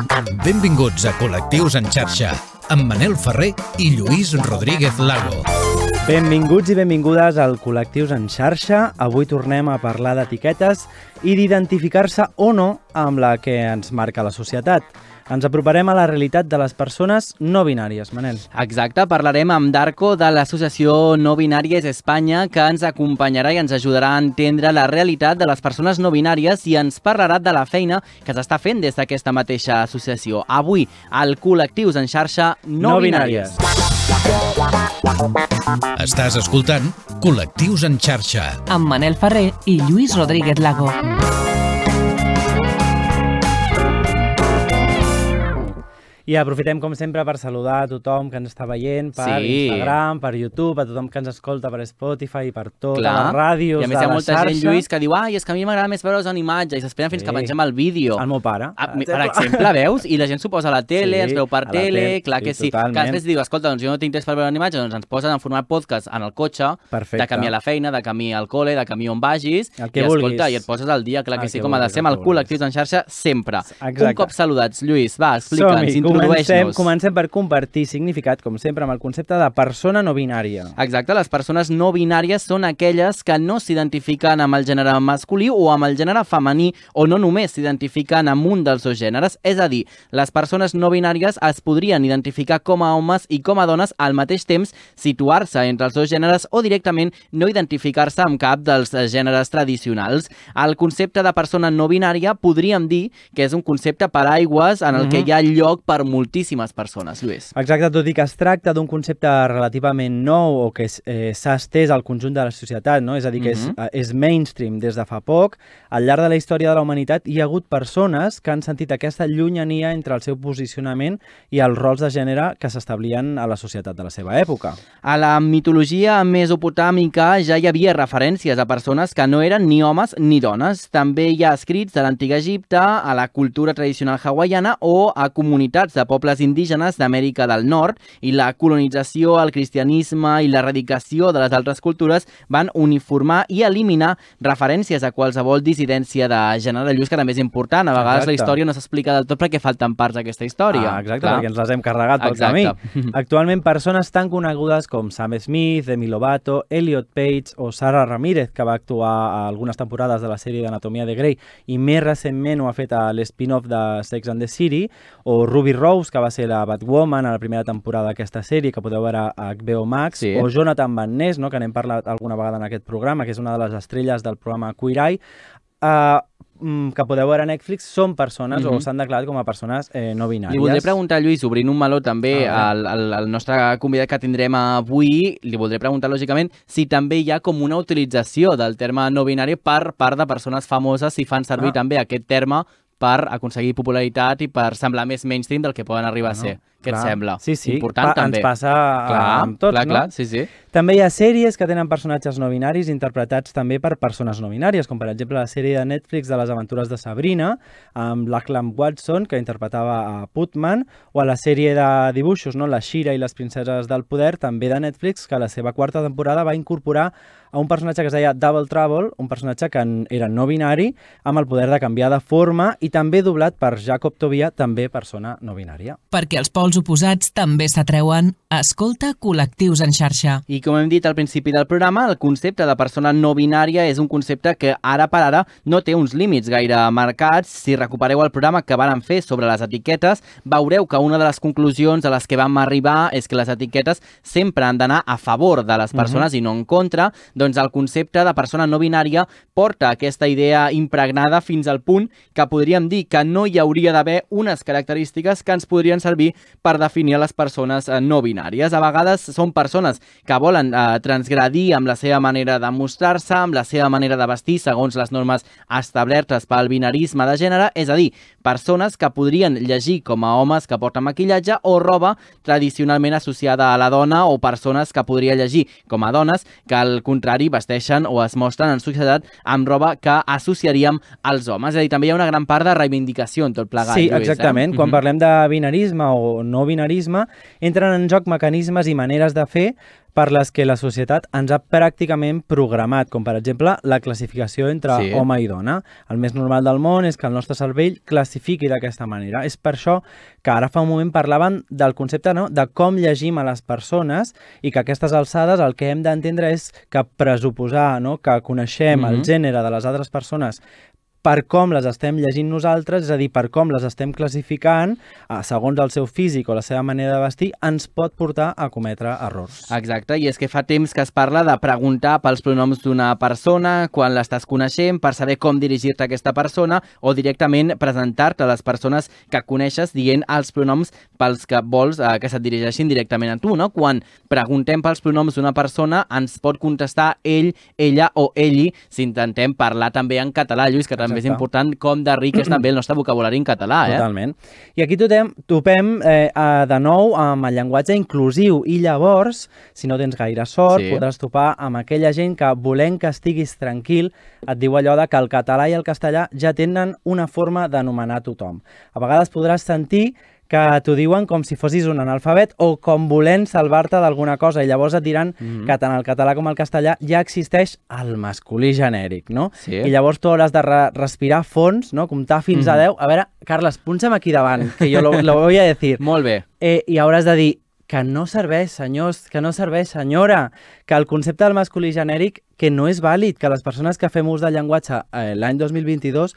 Benvinguts a Col·lectius en xarxa, amb Manel Ferrer i Lluís Rodríguez Lago. Benvinguts i benvingudes al Col·lectius en xarxa. Avui tornem a parlar d'etiquetes i d'identificar-se o no amb la que ens marca la societat. Ens aproparem a la realitat de les persones no binàries, Manel. Exacte, parlarem amb Darko de l'Associació No Binàries Espanya que ens acompanyarà i ens ajudarà a entendre la realitat de les persones no binàries i ens parlarà de la feina que s'està fent des d'aquesta mateixa associació. Avui, al Col·lectius en xarxa No, No Binàries. Estàs escoltant Col·lectius en xarxa. amb Manel Ferrer i Lluís Rodríguez Lago. I aprofitem, com sempre, per saludar a tothom que ens està veient per Sí. Instagram, per YouTube, a tothom que ens escolta per Spotify i per totes Clar. les ràdios I a més hi ha molta xarxa. gent, Lluís, que diu ai, és que a mi m'agrada més veure's en imatge i s'esperen fins Sí. que pengem el vídeo. El meu pare. Ah, mi- per exemple, veus? I la gent s'ho posa a la tele, Sí, ens veu per a tele, tele, clar sí, que sí. totalment. Que després diu, escolta, doncs jo no tinc temps per veure en imatge, doncs ens posen en format podcast en el cotxe, Perfecte. de camí a la feina, de camí al col·le, de camí on vagis, El que i escolta, vulguis. i et poses al dia, clar que El sí, que com ha de vulguis, ser, amb el que vulguis. col·lectius en xarxa, sempre. Exacte. Un cop saludats, Lluís, va, explica'ns, Som-hi, comencem, comencem per compartir significat, com sempre, amb el concepte de persona no binària. Exacte, les persones no binàries són aquelles que no s'identifiquen amb el gènere masculí o amb el gènere femení o no només s'identifiquen amb un dels dos gèneres. És a dir, les persones no binàries es podrien identificar com a homes i com a dones al mateix temps, situar-se entre els dos gèneres o directament no identificar-se amb cap dels gèneres tradicionals. El concepte de persona no binària podríem dir que és un concepte per aigües en el que Mhm. hi ha lloc per moltíssimes persones, Lluís. Exacte, tot i que es tracta d'un concepte relativament nou o que eh, s'ha estès al conjunt de la societat, no? és a dir, que és, Mhm. eh, és mainstream des de fa poc, al llarg de la història de la humanitat hi ha hagut persones que han sentit aquesta llunyania entre el seu posicionament i els rols de gènere que s'establien a la societat de la seva època. A la mitologia mesopotàmica ja hi havia referències a persones que no eren ni homes ni dones. També hi ha escrits de l'antic Egipte, a la cultura tradicional hawaiana o a comunitats de pobles indígenes d'Amèrica del Nord i la colonització, el cristianisme i l'erradicació de les altres cultures van uniformar i eliminar referències a qualsevol dissidència de gènere. Lluís, que també és important. A vegades Exacte. la història no s'explica del tot perquè falten parts d'aquesta història. Ah, exacte, Clar. perquè ens les hem carregat pel Exacte. camí. Actualment, persones tan conegudes com Sam Smith, Demi Lovato, Elliot Page o Sara Ramírez, que va actuar a algunes temporades de la sèrie d'Anatomia de Grey i més recentment ho ha fet a l'spin-off de Sex and the City, o Ruby Rose, que va ser la Batwoman a la primera temporada d'aquesta sèrie, que podeu veure a HBO Max, Sí. o Jonathan Van Ness, no, que n'hem parlat alguna vegada en aquest programa, que és una de les estrelles del programa Queer Eye, uh, que podeu veure a Netflix, són persones o Mhm. s'han declarat com a persones eh, no binàries. Li voldré preguntar, Lluís, obrint un meló també Ah, al, al, al nostre convidat que tindrem avui, li voldré preguntar, lògicament, si també hi ha com una utilització del terme no binari per part de persones famoses si fan servir Ah. també aquest terme per aconseguir popularitat i per semblar més mainstream del que poden arribar a Bueno, ser. Què et clar. sembla? Sí, sí. Important Pa- també. Ens passa clar, amb tots, clar, no? clar, sí, sí. També hi ha sèries que tenen personatges no binaris interpretats també per persones no binàries, com per exemple la sèrie de Netflix de les aventures de Sabrina, amb Lachlan Watson, que interpretava a Putman, o a la sèrie de dibuixos, no? La Shira i les princeses del poder, també de Netflix, que a la seva quarta temporada va incorporar a un personatge que es deia Double Trouble, un personatge que era no binari, amb el poder de canviar de forma i també doblat per Jacob Tobia, també persona no binària. Perquè els pols oposats també s'atreuen. Escolta col·lectius en xarxa. I com hem dit al principi del programa, el concepte de persona no binària és un concepte que ara per ara no té uns límits gaire marcats. Si recupereu el programa que vàrem fer sobre les etiquetes, veureu que una de les conclusions a les que vam arribar és que les etiquetes sempre han d'anar a favor de les persones i no en contra. Doncs el concepte de persona no binària porta aquesta idea impregnada fins al punt que podríem dir que no hi hauria d'haver unes característiques que ens podrien servir per definir les persones eh, no binàries. A vegades són persones que volen eh, transgredir amb la seva manera de mostrar-se, amb la seva manera de vestir segons les normes establertes pel binarisme de gènere, és a dir, persones que podrien llegir com a homes que porten maquillatge o roba tradicionalment associada a la dona o persones que podria llegir com a dones que al contrari vesteixen o es mostren en societat amb roba que associaríem als homes. És a dir, també hi ha una gran part de reivindicació en tot plegat. Sí, Lluís, exactament. Eh? Quan Mhm. parlem de binarisme o no binarisme, entren en joc mecanismes i maneres de fer per les que la societat ens ha pràcticament programat, com per exemple la classificació entre Sí. home i dona. El més normal del món és que el nostre cervell classifiqui d'aquesta manera. És per això que ara fa un moment parlaven del concepte no? de com llegim a les persones i que aquestes alçades el que hem d'entendre és que pressuposar no? que coneixem mm -hmm. El gènere de les altres persones per com les estem llegint nosaltres, és a dir, per com les estem classificant, eh, segons el seu físic o la seva manera de vestir, ens pot portar a cometre errors. Exacte, i és que fa temps que es parla de preguntar pels pronoms d'una persona quan l'estàs coneixent, per saber com dirigir-te a aquesta persona o directament presentar-te a les persones que coneixes dient els pronoms pels que vols eh, que se't dirigeixin directament a tu, no? Quan preguntem pels pronoms d'una persona ens pot contestar ell, ella o elli si intentem parlar també en català, Lluís, que també és Exacte. important com de ric és també el nostre vocabulari en català, eh? Totalment. I aquí topem, topem eh, de nou amb el llenguatge inclusiu i llavors, si no tens gaire sort, sí. podràs topar amb aquella gent que volent que estiguis tranquil et diu allò de que el català i el castellà ja tenen una forma d'anomenar tothom. A vegades podràs sentir que t'ho diuen com si fossis un analfabet o com volent salvar-te d'alguna cosa i llavors et diran mm Mhm. -hmm. que tant el català com el castellà ja existeix el masculí genèric, no? Sí. I llavors tu hauràs de re respirar fons, no? comptar fins Mhm. a 10. A veure, Carles, punxa'm aquí davant, que jo lo, lo voy a decir. Molt bé. Eh, I hauràs de dir que no serveix, senyors, que no serveix, senyora, que el concepte del masculí genèric que no és vàlid, que les persones que fem ús del llenguatge eh, l'any 2022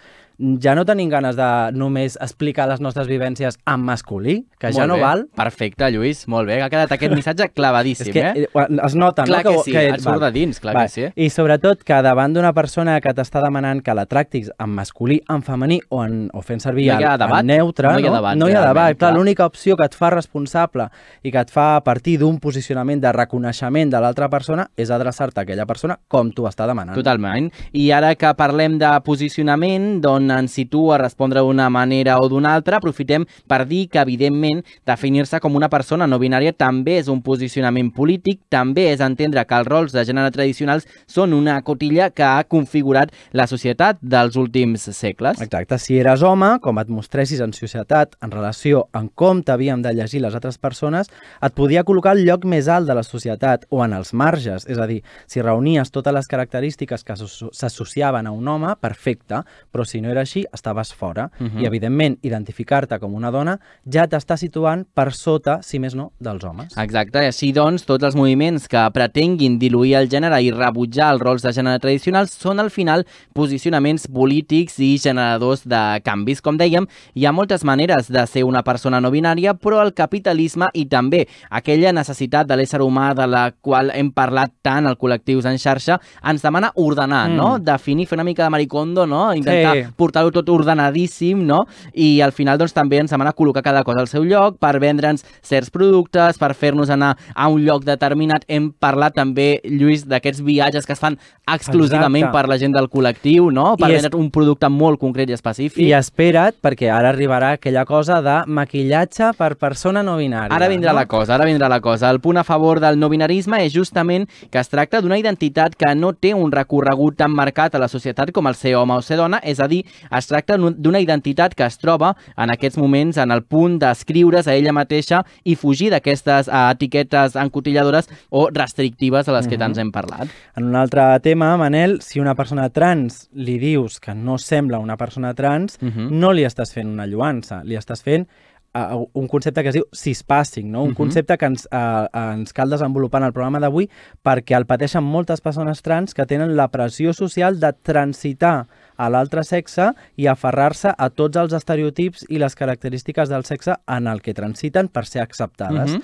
ja no tenim ganes de només explicar les nostres vivències en masculí, que ja Molt no bé. val. Perfecte, Lluís, molt bé. Ha quedat aquest missatge clavadíssim, És que eh? eh, es nota, Clar no? que sí, et surt de dins, clar Val. que sí. I sobretot que davant d'una persona que t'està demanant que la tractis en masculí, en femení o, en, o fent servir No el, debat. el neutre, No hi ha debat, no hi ha debat. Clar. l'única opció que et fa responsable i que et fa a partir d'un posicionament de reconeixement de l'altra persona és adreçar-te a aquella persona com tu està demanant. Totalment. I ara que parlem de posicionament, d'on ens situa a respondre d'una manera o d'una altra, aprofitem per dir que, evidentment, definir-se com una persona no binària també és un posicionament polític, també és entendre que els rols de gènere tradicionals són una cotilla que ha configurat la societat dels últims segles. Exacte, si eres home, com et mostressis en societat en relació amb com t'havíem de llegir les altres persones, et podia col·locar al lloc més alt de la societat o en els marges. És a dir, si reunies totes les característiques que s'asso- s'associaven a un home, perfecte, però si no era així, estaves fora. Mhm. I, evidentment, identificar-te com una dona ja t'està situant per sota, si més no, dels homes. Exacte, i així doncs tots els moviments que pretenguin diluir el gènere i rebutjar els rols de gènere tradicionals són al final posicionaments polítics i generadors de canvis. Com dèiem, hi ha moltes maneres de ser una persona no binària, però el capitalisme i també aquella necessitat de l'ésser humà de la qual hem parlat tant al col·lectius en xarxa ens demana ordenar, Mm. no? Definir, fer una mica de maricondo, no? Intentar Sí. portar-ho tot ordenadíssim, no? I al final doncs també ens demana col·locar cada cosa al seu lloc per vendre'ns certs productes, per fer-nos anar a un lloc determinat. Hem parlat també, Lluís, d'aquests viatges que es fan exclusivament Exacte. per la gent del col·lectiu, no? Per I és- vendre un producte molt concret i específic. I espera't, perquè ara arribarà aquella cosa de maquillatge per persona no binària. Ara vindrà no? la cosa, ara vindrà la cosa. El punt a favor del no binarisme és justament que es tracta d'una identitat que no té un recorregut tan marcat a la societat com el ser home o ser dona, és a dir, es tracta d'un- d'una identitat que es troba en aquests moments en el punt d'escriure's a ella mateixa i fugir d'aquestes eh, etiquetes encotilladores o restrictives a les que Mhm. tants hem parlat. En un altre tema, Manel, si una persona trans li dius que no sembla una persona trans, Mhm. no li estàs fent una lluança, li estàs fent uh, un concepte que es diu cispassing, no? un Mhm. concepte que ens, uh, ens cal desenvolupar en el programa d'avui perquè el pateixen moltes persones trans que tenen la pressió social de transitar a l'altre sexe i aferrar-se a tots els estereotips i les característiques del sexe en el que transiten per ser acceptades. Mhm.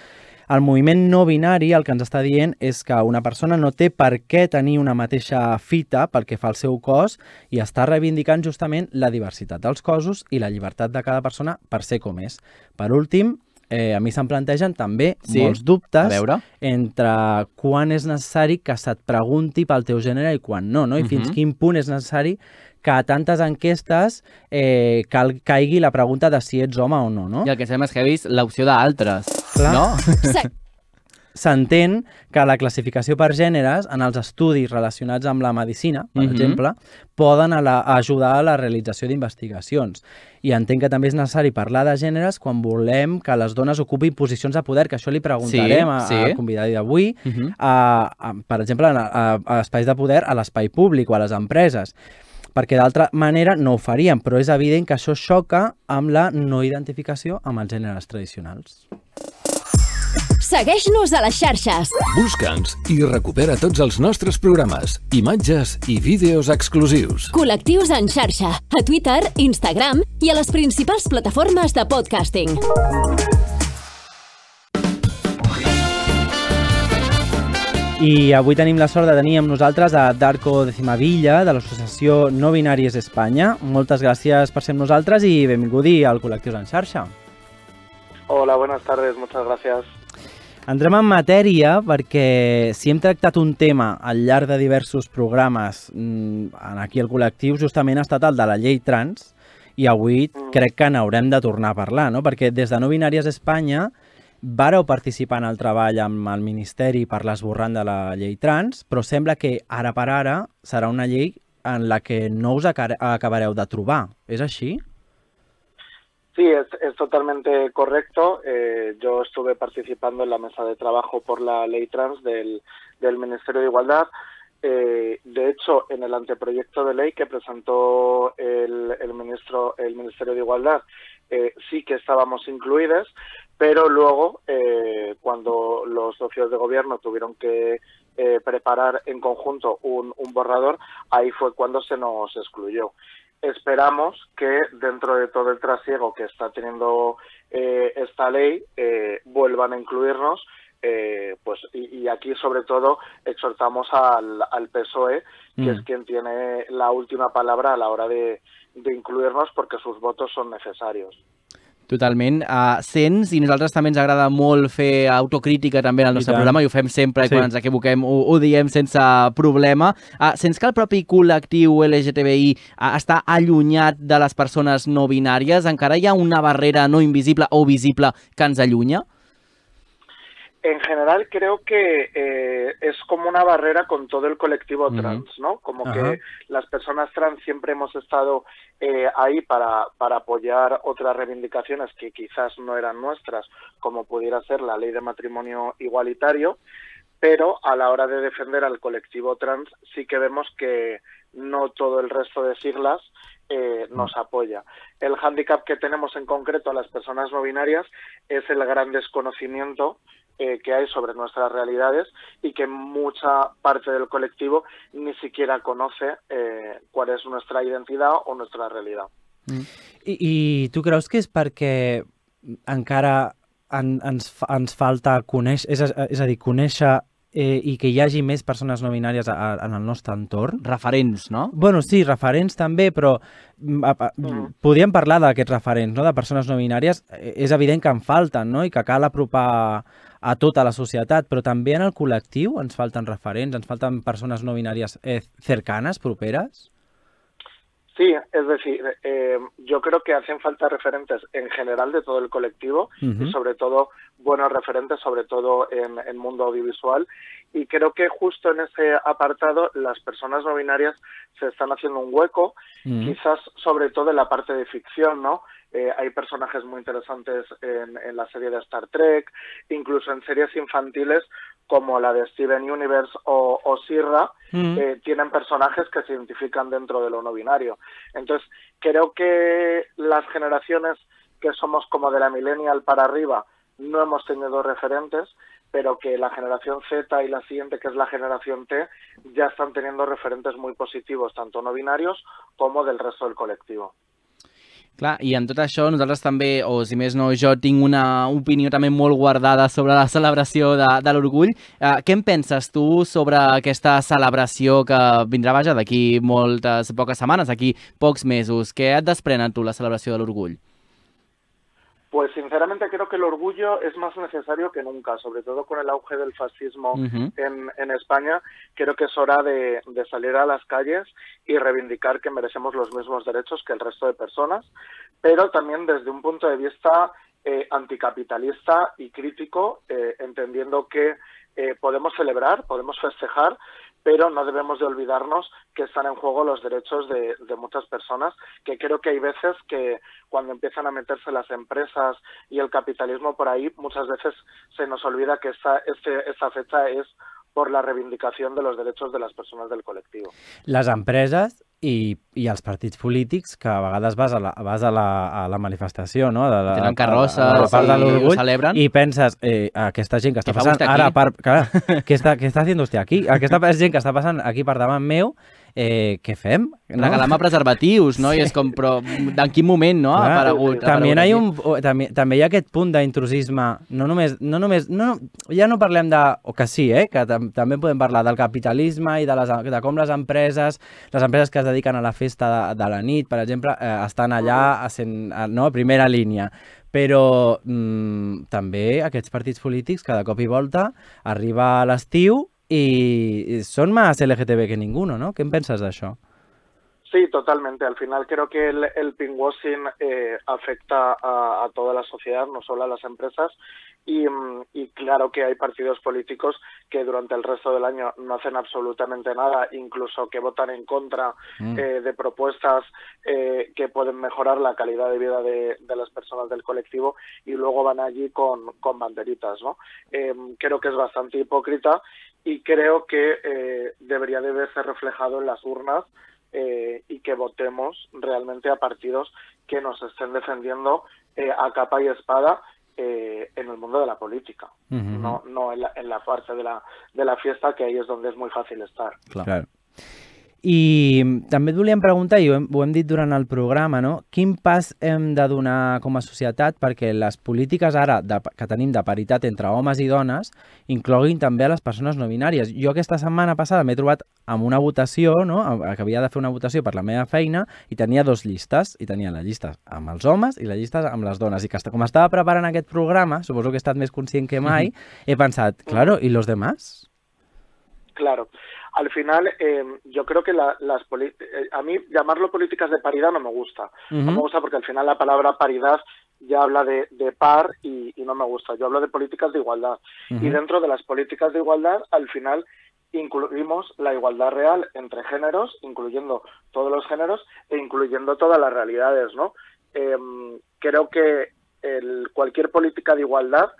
El moviment no binari el que ens està dient és que una persona no té per què tenir una mateixa fita pel que fa al seu cos i està reivindicant justament la diversitat dels cossos i la llibertat de cada persona per ser com és. Per últim, eh, a mi se'm plantegen també Sí? molts dubtes A veure. entre quan és necessari que se't pregunti pel teu gènere i quan no, no? I fins Mhm. quin punt és necessari que a tantes enquestes eh, cal, caigui la pregunta de si ets home o no, no? I el que sabem és que he vist l'opció d'altres, no? Sí. S'entén que la classificació per gèneres en els estudis relacionats amb la medicina, per Mhm. exemple, poden a la, a ajudar a la realització d'investigacions. I entenc que també és necessari parlar de gèneres quan volem que les dones ocupin posicions de poder, que això li preguntarem Sí, a, sí. al convidat d'avui, Uh -huh. a, a, per exemple, a, a, a espais de poder a l'espai públic o a les empreses perquè d'altra manera no ho faríem, però és evident que això xoca amb la no identificació amb els gèneres tradicionals. Segueix-nos a les xarxes. Busca'ns i recupera tots els nostres programes, imatges i vídeos exclusius. Col·lectius en xarxa, a Twitter, Instagram i a les principals plataformes de podcasting. I avui tenim la sort de tenir amb nosaltres a Darko Decimavilla, de l'associació No Binàries Espanya. Moltes gràcies per ser amb nosaltres i benvingudi al Col·lectius en xarxa. Hola, buenas tardes, muchas gracias. Entrem en matèria perquè si hem tractat un tema al llarg de diversos programes mm, en aquí al col·lectiu, justament ha estat el de la llei trans i avui crec que n'haurem de tornar a parlar, no? perquè des de No Binàries Espanya vareu participar en el treball amb el Ministeri per l'esborrant de la llei trans, però sembla que ara per ara serà una llei en la que no us aca- acabareu de trobar. És així? Sí, es, es totalmente correcto. Eh, yo estuve participando en la mesa de trabajo por la ley trans del, del Ministerio de Igualdad. Eh, de hecho, en el anteproyecto de ley que presentó el, el ministro, el Ministerio de Igualdad, eh, sí que estábamos incluidas, pero luego, eh, cuando los socios de gobierno tuvieron que eh, preparar en conjunto un, un borrador, ahí fue cuando se nos excluyó. Esperamos que dentro de todo el trasiego que está teniendo eh, esta ley eh, vuelvan a incluirnos eh, pues y, y aquí sobre todo exhortamos al, al PSOE que Mm. es quien tiene la última palabra a la hora de, de incluirnos porque sus votos son necesarios. Totalment. Uh, sents, i nosaltres també ens agrada molt fer autocrítica també en el I nostre tant. programa, i ho fem sempre, i Sí. quan ens equivoquem ho, ho diem sense problema. Uh, sents que el propi col·lectiu LGTBI uh, està allunyat de les persones no binàries? Encara hi ha una barrera no invisible o visible que ens allunya? En general creo que eh, es como una barrera con todo el colectivo trans, ¿no? Como Ajá. que las personas trans siempre hemos estado eh, ahí para, para apoyar otras reivindicaciones que quizás no eran nuestras, como pudiera ser la ley de matrimonio igualitario, pero a la hora de defender al colectivo trans sí que vemos que no todo el resto de siglas eh, nos apoya. El hándicap que tenemos en concreto a las personas no binarias es el gran desconocimiento eh, que hay sobre nuestras realidades y que mucha parte del colectivo ni siquiera conoce eh, cuál es nuestra identidad o nuestra realidad. I, I tu creus que és perquè encara en, ens, ens falta conèixer, és, a- és a dir, conèixer eh, i que hi hagi més persones no binàries a, a, en el nostre entorn? Referents, no? Bueno, sí, referents també, però mm, a, a, Mhm. podríem parlar d'aquests referents, no?, de persones no binàries. Eh, És evident que en falten, no?, i que cal apropar a tota la societat, però també en el col·lectiu ens falten referents, ens falten persones no binàries eh, cercanes, properes? Sí, es decir, eh, yo creo que hacen falta referentes en general de todo el colectivo y sobre todo buenos referentes, sobre todo en el mundo audiovisual. Y creo que justo en ese apartado las personas no binarias se están haciendo un hueco, quizás sobre todo en la parte de ficción, ¿no? Eh, hay personajes muy interesantes en, en la serie de Star Trek, incluso en series infantiles como la de Steven Universe o, o Sirra, Mm. eh, tienen personajes que se identifican dentro de lo no binario. Entonces, creo que las generaciones que somos como de la millennial para arriba no hemos tenido referentes, pero que la generación Z y la siguiente, que es la generación T, ya están teniendo referentes muy positivos, tanto no binarios como del resto del colectivo. Clar, i en tot això nosaltres també, o si més no, jo tinc una opinió també molt guardada sobre la celebració de, de l'orgull. Uh, què en penses tu sobre aquesta celebració que vindrà, vaja, d'aquí moltes poques setmanes, d'aquí pocs mesos? Què et desprèn a tu la celebració de l'orgull? Pues sinceramente creo que el orgullo es más necesario que nunca, sobre todo con el auge del fascismo en, en España. Creo que es hora de, de salir a las calles y reivindicar que merecemos los mismos derechos que el resto de personas, pero también desde un punto de vista eh, anticapitalista y crítico, eh, entendiendo que eh, podemos celebrar, podemos festejar, pero no debemos de olvidarnos que están en juego los derechos de, muchas personas, que creo que hay veces que cuando empiezan a meterse las empresas y el capitalismo por ahí, muchas veces se nos olvida que esta, este, esta fecha es por la reivindicación de los derechos de les persones del col·lectiu. Les empreses i, i els partits polítics que a vegades vas a la, vas a la, a la manifestació, no? De la, Tenen carrosses a, la part de i ho celebren. I penses, eh, aquesta gent que està passant ara per... Clar, què està, què està haciendo usted aquí? Aquesta gent que està passant aquí per davant meu, eh, què fem? No? Regalar-me preservatius, no? I és com, però en quin moment, no? Ha Clar, aparegut. ha també, aparegut hi ha aquí? un, també, també hi ha aquest punt d'intrusisme, no només, no només no, ja no parlem de, o que sí, eh, que tam, també podem parlar del capitalisme i de, les, de com les empreses, les empreses que es dediquen a la festa de, de la nit, per exemple, eh, estan allà a, sent, a, no, a primera línia. Però mm, també aquests partits polítics, cada cop i volta, arriba l'estiu i són més LGTB que ninguno, no? Què en penses d'això? Sí, totalmente. Al final creo que el, el pinkwashing eh, afecta a, a toda la sociedad, no solo a las empresas. Y, mm, y claro que hay partidos políticos que durante el resto del año no hacen absolutamente nada, incluso que votan en contra Mm. eh, de propuestas eh, que pueden mejorar la calidad de vida de, de las personas del colectivo y luego van allí con, con banderitas. ¿no? Eh, creo que es bastante hipócrita y creo que eh, debería de verse reflejado en las urnas eh, y que votemos realmente a partidos que nos estén defendiendo eh, a capa y espada eh, en el mundo de la política, no, no en, la, en la parte de la, de la fiesta, que ahí es donde es muy fácil estar. Clar. Clar. I també et volíem preguntar, i ho hem, ho hem dit durant el programa, no? quin pas hem de donar com a societat perquè les polítiques ara de, que tenim de paritat entre homes i dones incloguin també a les persones no binàries. Jo aquesta setmana passada m'he trobat amb una votació, no? que havia de fer una votació per la meva feina i tenia dos llistes, i tenia la llista amb els homes i la llista amb les dones. I que com estava preparant aquest programa, suposo que he estat més conscient que mai, he pensat, claro, ¿y los demás? Claro. Al final, eh, yo creo que la- las eh, a mí llamarlo políticas de paridad no me gusta. No me gusta porque al final la palabra paridad ya habla de, de par y, y no me gusta. Yo hablo de políticas de igualdad. Y dentro de las políticas de igualdad, al final incluimos la igualdad real entre géneros, incluyendo todos los géneros e incluyendo todas las realidades, ¿no? Em, creo que el- cualquier política de igualdad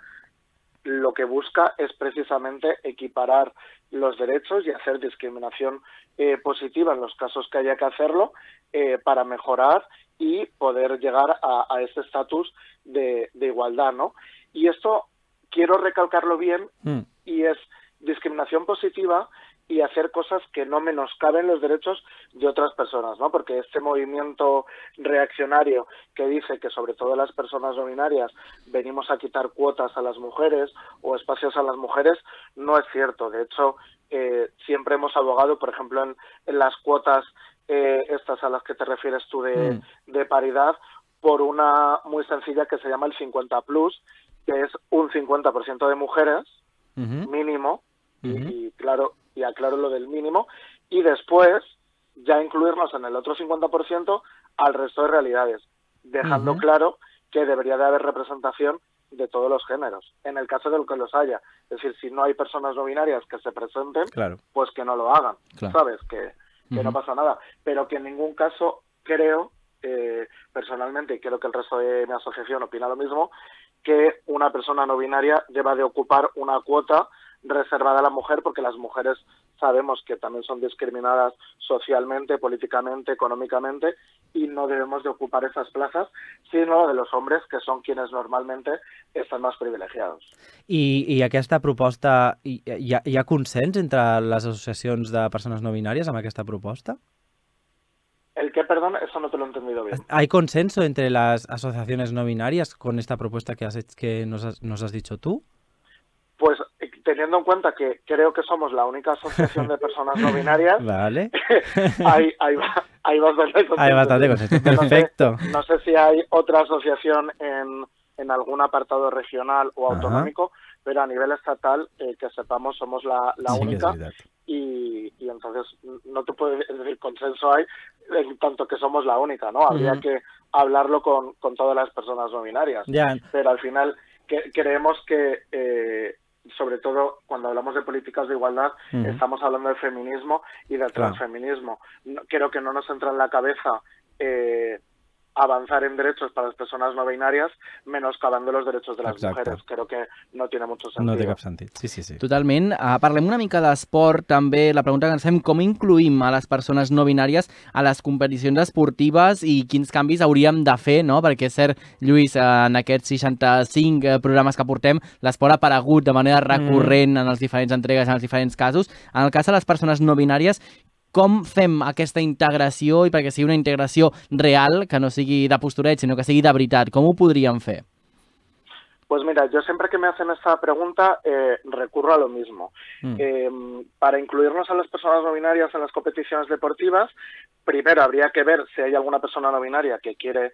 lo que busca es precisamente equiparar los derechos y hacer discriminación eh, positiva en los casos que haya que hacerlo eh, para mejorar y poder llegar a, a ese estatus de, de igualdad, ¿no? Y esto quiero recalcarlo bien Mm. y es discriminación positiva y hacer cosas que no menoscaben los derechos de otras personas, ¿no? Porque este movimiento reaccionario que dice que sobre todo las personas no binarias venimos a quitar cuotas a las mujeres o espacios a las mujeres, no es cierto. De hecho, eh, siempre hemos abogado, por ejemplo, en, en las cuotas eh, estas a las que te refieres tú de, de paridad, por una muy sencilla que se llama el 50 plus, que es un 50% de mujeres mínimo y, claro y aclaro lo del mínimo y después ya incluirnos en el otro 50% al resto de realidades dejando claro que debería de haber representación de todos los géneros en el caso de que los haya. Es decir si no hay personas no binarias que se presenten Claro. pues que no lo hagan Claro. sabes que, que no pasa nada. Pero que en ningún caso creo eh, personalmente y creo que el resto de mi asociación opina lo mismo que una persona no binaria deba de ocupar una cuota reservada a la mujer porque las mujeres sabemos que también son discriminadas socialmente, políticamente, económicamente y no debemos de ocupar esas plazas, sino de los hombres que son quienes normalmente están más privilegiados. I, I aquesta proposta, hi, hi, ha, hi ha consens entre les associacions de persones no binàries amb aquesta proposta? El que, perdón, eso no te lo he entendido bien. ¿Hay consenso entre las asociaciones no binarias con esta propuesta que, has, hecho- que nos, has, nos has dicho tú? Pues teniendo en cuenta que creo que somos la única asociación de personas no binarias, Vale. hay, hay, hay bastante. Hay bastante consenso. No sé- Perfecto. No sé si hay otra asociación en, en algún apartado regional o Ajá. autonómico, pero a nivel estatal, eh, que sepamos, somos la, la Sí única y, y entonces no te puedo decir consenso hay en tanto que somos la única, ¿no? Habría que hablarlo con, con todas las personas no binarias. Ya, Pero al final que, creemos que, eh, sobre todo cuando hablamos de políticas de igualdad, estamos hablando de feminismo y de Claro. transfeminismo. No- creo que no nos entra en la cabeza eh, avanzar en derechos para las personas no binarias menoscabando los derechos de las Exacte. mujeres. Creo que no tiene mucho no sentido. té cap sentit. Sí, sí, sí. Totalment. Uh, parlem una mica d'esport, també. La pregunta que ens fem, com incluïm a les persones no binàries a les competicions esportives i quins canvis hauríem de fer, no? Perquè és cert, Lluís, eh, en aquests 65 eh, programes que portem, l'esport ha aparegut de manera recurrent en les diferents entregues, en els diferents casos. En el cas de les persones no binàries, com fem aquesta integració i perquè sigui una integració real, que no sigui de postureig, sinó que sigui de veritat? Com ho podríem fer? Pues mira, yo siempre que me hacen esta pregunta eh, recurro a lo mismo. Mm. Eh, para incluirnos a las personas no binarias en las competiciones deportivas, primero habría que ver si hay alguna persona no binaria que quiere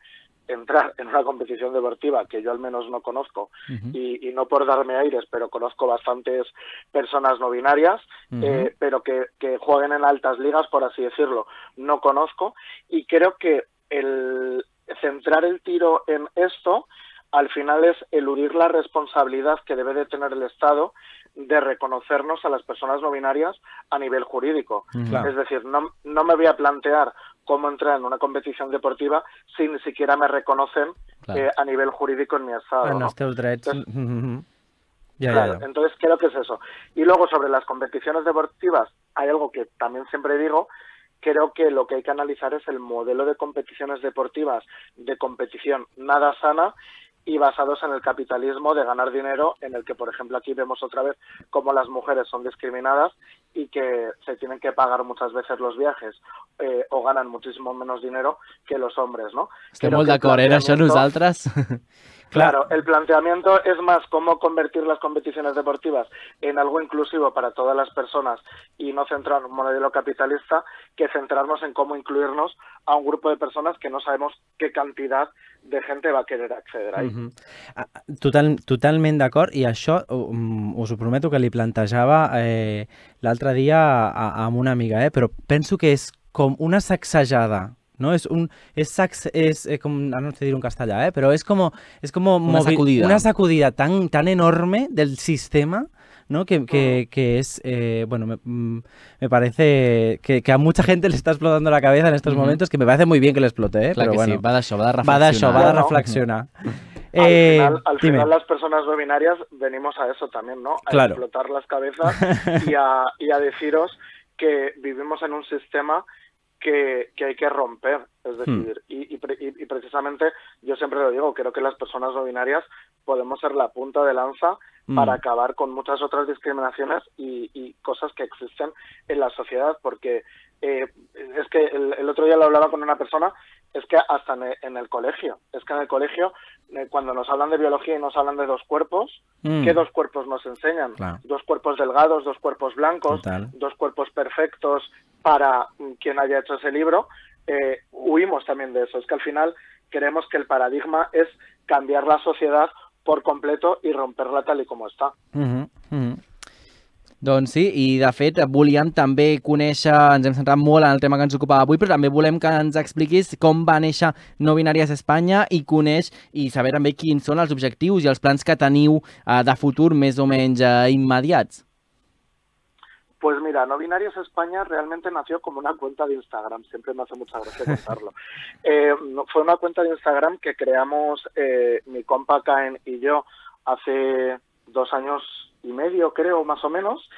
entrar en una competición deportiva que yo al menos no conozco y, y no por darme aires, pero conozco bastantes personas no binarias, eh, pero que, que jueguen en altas ligas, por así decirlo, no conozco. Y creo que el centrar el tiro en esto al final es eludir la responsabilidad que debe de tener el Estado de reconocernos a las personas no binarias a nivel jurídico. Es decir, no, no me voy a plantear cómo entrar en una competición deportiva si ni siquiera me reconocen Claro. eh, a nivel jurídico en mi Estado. En ¿no? Entonces-. Ja, Claro, ja, ja. entonces creo que es eso. Y luego sobre las competiciones deportivas, hay algo que también siempre digo, creo que lo que hay que analizar es el modelo de competiciones deportivas de competición nada sana y basados en el capitalismo de ganar dinero, en el que, por ejemplo, aquí vemos otra vez cómo las mujeres son discriminadas y que se tienen que pagar muchas veces los viajes eh, o ganan muchísimo menos dinero que los hombres, ¿no? Estem Creo molt d'acord, eh, això nosaltres. Claro, el planteamiento es más cómo convertir las competiciones deportivas en algo inclusivo para todas las personas y no centrar en un modelo capitalista que centrarnos en cómo incluirnos a un grupo de personas que no sabemos qué cantidad de gente va a querer acceder ahí. Ah, Total, totalment d'acord, i això um, us ho prometo que li plantejava eh, l'altre dia a, a, amb una amiga, eh? però penso que és com una sacsejada, no? És, un, sax, és eh, com, ara no sé dir en castellà, eh? però és com, és com Una sacudida. una sacudida tan, tan enorme del sistema ¿no? Que, que, que es, eh, bueno, me, mm, me parece que, que a mucha gente le está explotando la cabeza en estos momentos, que me parece muy bien que le explote, ¿eh? Clar pero que bueno, sí, va d'això, va de va va de Bueno. reflexionar. Al, Eh, final, al final las personas no binarias venimos a eso también, ¿no? A Claro. explotar las cabezas y a, y a deciros que vivimos en un sistema que, que hay que romper. Hmm. Es decir, y, y y- y precisamente yo siempre lo digo, creo que las personas no binarias podemos ser la punta de lanza Mm. para acabar con muchas otras discriminaciones y, y cosas que existen en la sociedad, porque eh, es que el, el otro día lo hablaba con una persona, es que hasta en el, en el colegio, es que en el colegio, eh, cuando nos hablan de biología y nos hablan de dos cuerpos, Mm. ¿qué dos cuerpos nos enseñan? Claro. Dos cuerpos delgados, dos cuerpos blancos, Total. dos cuerpos perfectos para mm, quien haya hecho ese libro. Eh, huimos también de eso. Es que al final queremos que el paradigma es cambiar la sociedad por completo y romperla tal y como está. Mhm. Doncs sí, i de fet volíem també conèixer, ens hem centrat molt en el tema que ens ocupava avui, però també volem que ens expliquis com va néixer No Binàries Espanya i coneix i saber també quins són els objectius i els plans que teniu eh, de futur més o menys eh, immediats. Pues mira, No Binarios España realmente nació como una cuenta de Instagram, siempre me hace mucha gracia contarlo. Eh, fue una cuenta de Instagram que creamos eh, mi compa Caen y yo hace dos años y medio, creo, más o menos,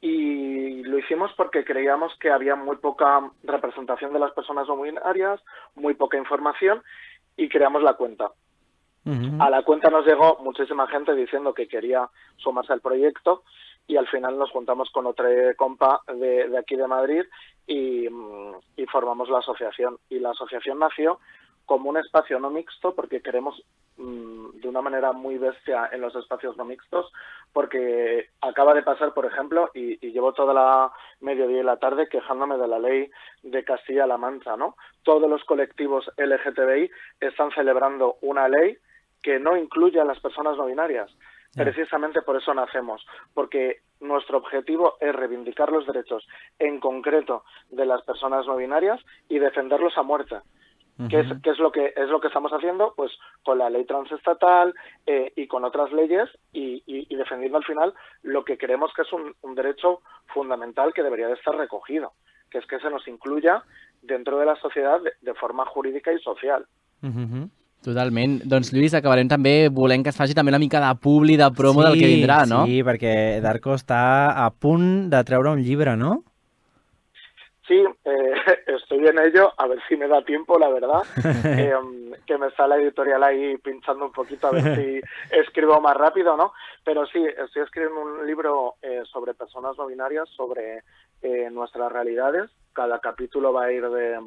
y lo hicimos porque creíamos que había muy poca representación de las personas no binarias, muy poca información, y creamos la cuenta. A la cuenta nos llegó muchísima gente diciendo que quería sumarse al proyecto y al final nos juntamos con otro compa de, de aquí de Madrid y, y formamos la asociación. Y la asociación nació como un espacio no mixto porque queremos mm, de una manera muy bestia en los espacios no mixtos porque acaba de pasar, por ejemplo, y, y llevo toda la mediodía y la tarde quejándome de la ley de Castilla-La Mancha, ¿no? Todos los colectivos LGTBI están celebrando una ley que no incluye a las personas no binarias. Precisamente por eso nacemos, porque nuestro objetivo es reivindicar los derechos en concreto de las personas no binarias y defenderlos a muerte. ¿Qué, es, ¿Qué, es, lo que es lo que estamos haciendo? Pues con la ley transestatal eh, y con otras leyes y, y, y, defendiendo al final lo que creemos que es un, un, derecho fundamental que debería de estar recogido, que es que se nos incluya dentro de la sociedad de, de forma jurídica y social. Uh -huh. Totalment. Doncs, Lluís, acabarem també volent que es faci també una mica de publi, de promo sí, del que vindrà, no? Sí, perquè Darko està a punt de treure un llibre, no? Sí, eh, estoy en ello, a ver si me da tiempo, la verdad, eh, que me está la editorial ahí pinchando un poquito a ver si escribo más rápido, ¿no? Pero sí, estoy escribiendo un libro eh, sobre personas no binarias, sobre eh, nuestras realidades. Cada capítulo va a ir de,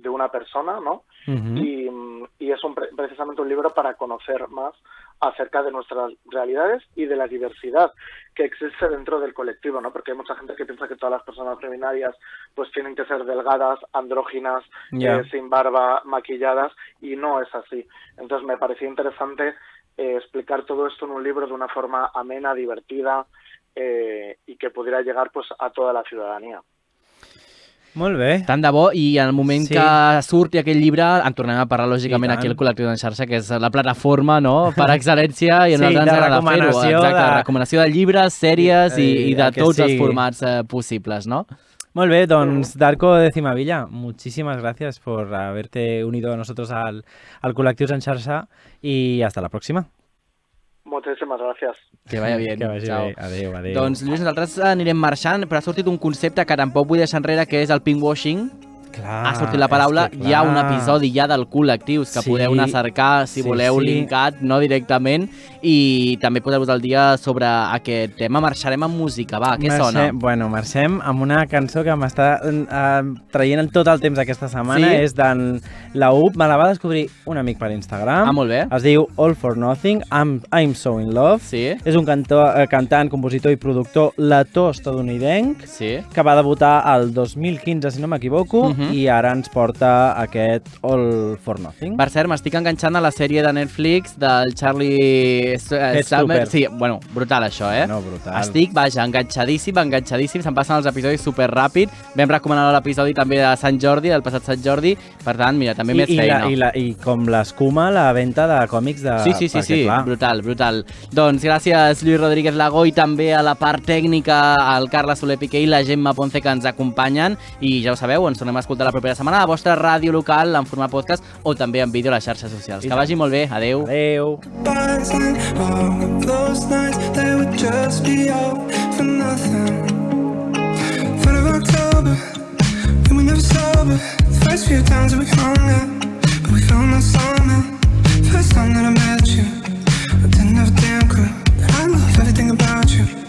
de una persona, ¿no? Uh -huh. y, y, es un, precisamente un libro para conocer más acerca de nuestras realidades y de la diversidad que existe dentro del colectivo, ¿no? Porque hay mucha gente que piensa que todas las personas feminarias pues tienen que ser delgadas, andróginas, yeah. eh, sin barba, maquilladas, y no es así. Entonces me pareció interesante eh, explicar todo esto en un libro de una forma amena, divertida eh, y que pudiera llegar pues a toda la ciudadanía. Molt bé. Tant de bo, i en el moment sí. que surti aquell llibre en tornem a parlar, lògicament, aquí al Col·lectiu d'en xarxa, que és la plataforma no? per excel·lència, i a sí, nosaltres ens agrada fer-ho. Exacte, de... recomanació de llibres, sèries i, i, i de tots sí. els formats eh, possibles, no? Molt bé, doncs Darko de Cimavilla, muchísimas gracias por haberte unido a nosotros al, al Col·lectiu en xarxa i hasta la próxima. Moltíssimes gràcies. Que vaya bien. Que vagi Ciao. bé. Adéu, adéu. Doncs, Lluís, nosaltres anirem marxant, però ha sortit un concepte que tampoc vull deixar enrere, que és el pinkwashing. Clar, ha sortit la paraula, que, hi ha un episodi ja del col·lectius que Sí, podeu anar a cercar si sí, voleu sí. linkat, no directament, i també podeu al dia sobre aquest tema. Marxarem amb música, va, què marxem, sona? Bueno, marxem amb una cançó que m'està uh, traient tot el temps aquesta setmana. Sí? És d'en la UP, me la va descobrir un amic per Instagram. Ah, molt bé. Es diu All for Nothing, I'm, I'm So In Love. Sí, És un cantor, eh, cantant, compositor i productor letó-estadounidenc sí. que va debutar el 2015, si no m'equivoco, uh Mhm. -huh. i ara ens porta aquest All for Nothing. Per cert, m'estic enganxant a la sèrie de Netflix del Charlie eh, Head Summer. Sí, bueno, brutal això, eh? No, brutal. Estic, vaja, enganxadíssim, enganxadíssim. Se'm passen els episodis super ràpid. Vam recomanar l'episodi també de Sant Jordi, del passat Sant Jordi. Per tant, mira, també I, més i, feina. la, i, la, I com l'escuma, la venda de còmics de... Sí, sí, sí, perquè, sí, clar, brutal, brutal. Doncs gràcies Lluís Rodríguez Lagó i també a la part tècnica al Carles Soler Piqué i la Gemma Ponce que ens acompanyen i ja ho sabeu, ens tornem a escoltar escoltar la propera setmana a la vostra ràdio local en format podcast o també en vídeo a les xarxes socials. Que vagi molt bé. Adeu. Adeu. First time that I met you, I didn't have a damn clue I love everything about you.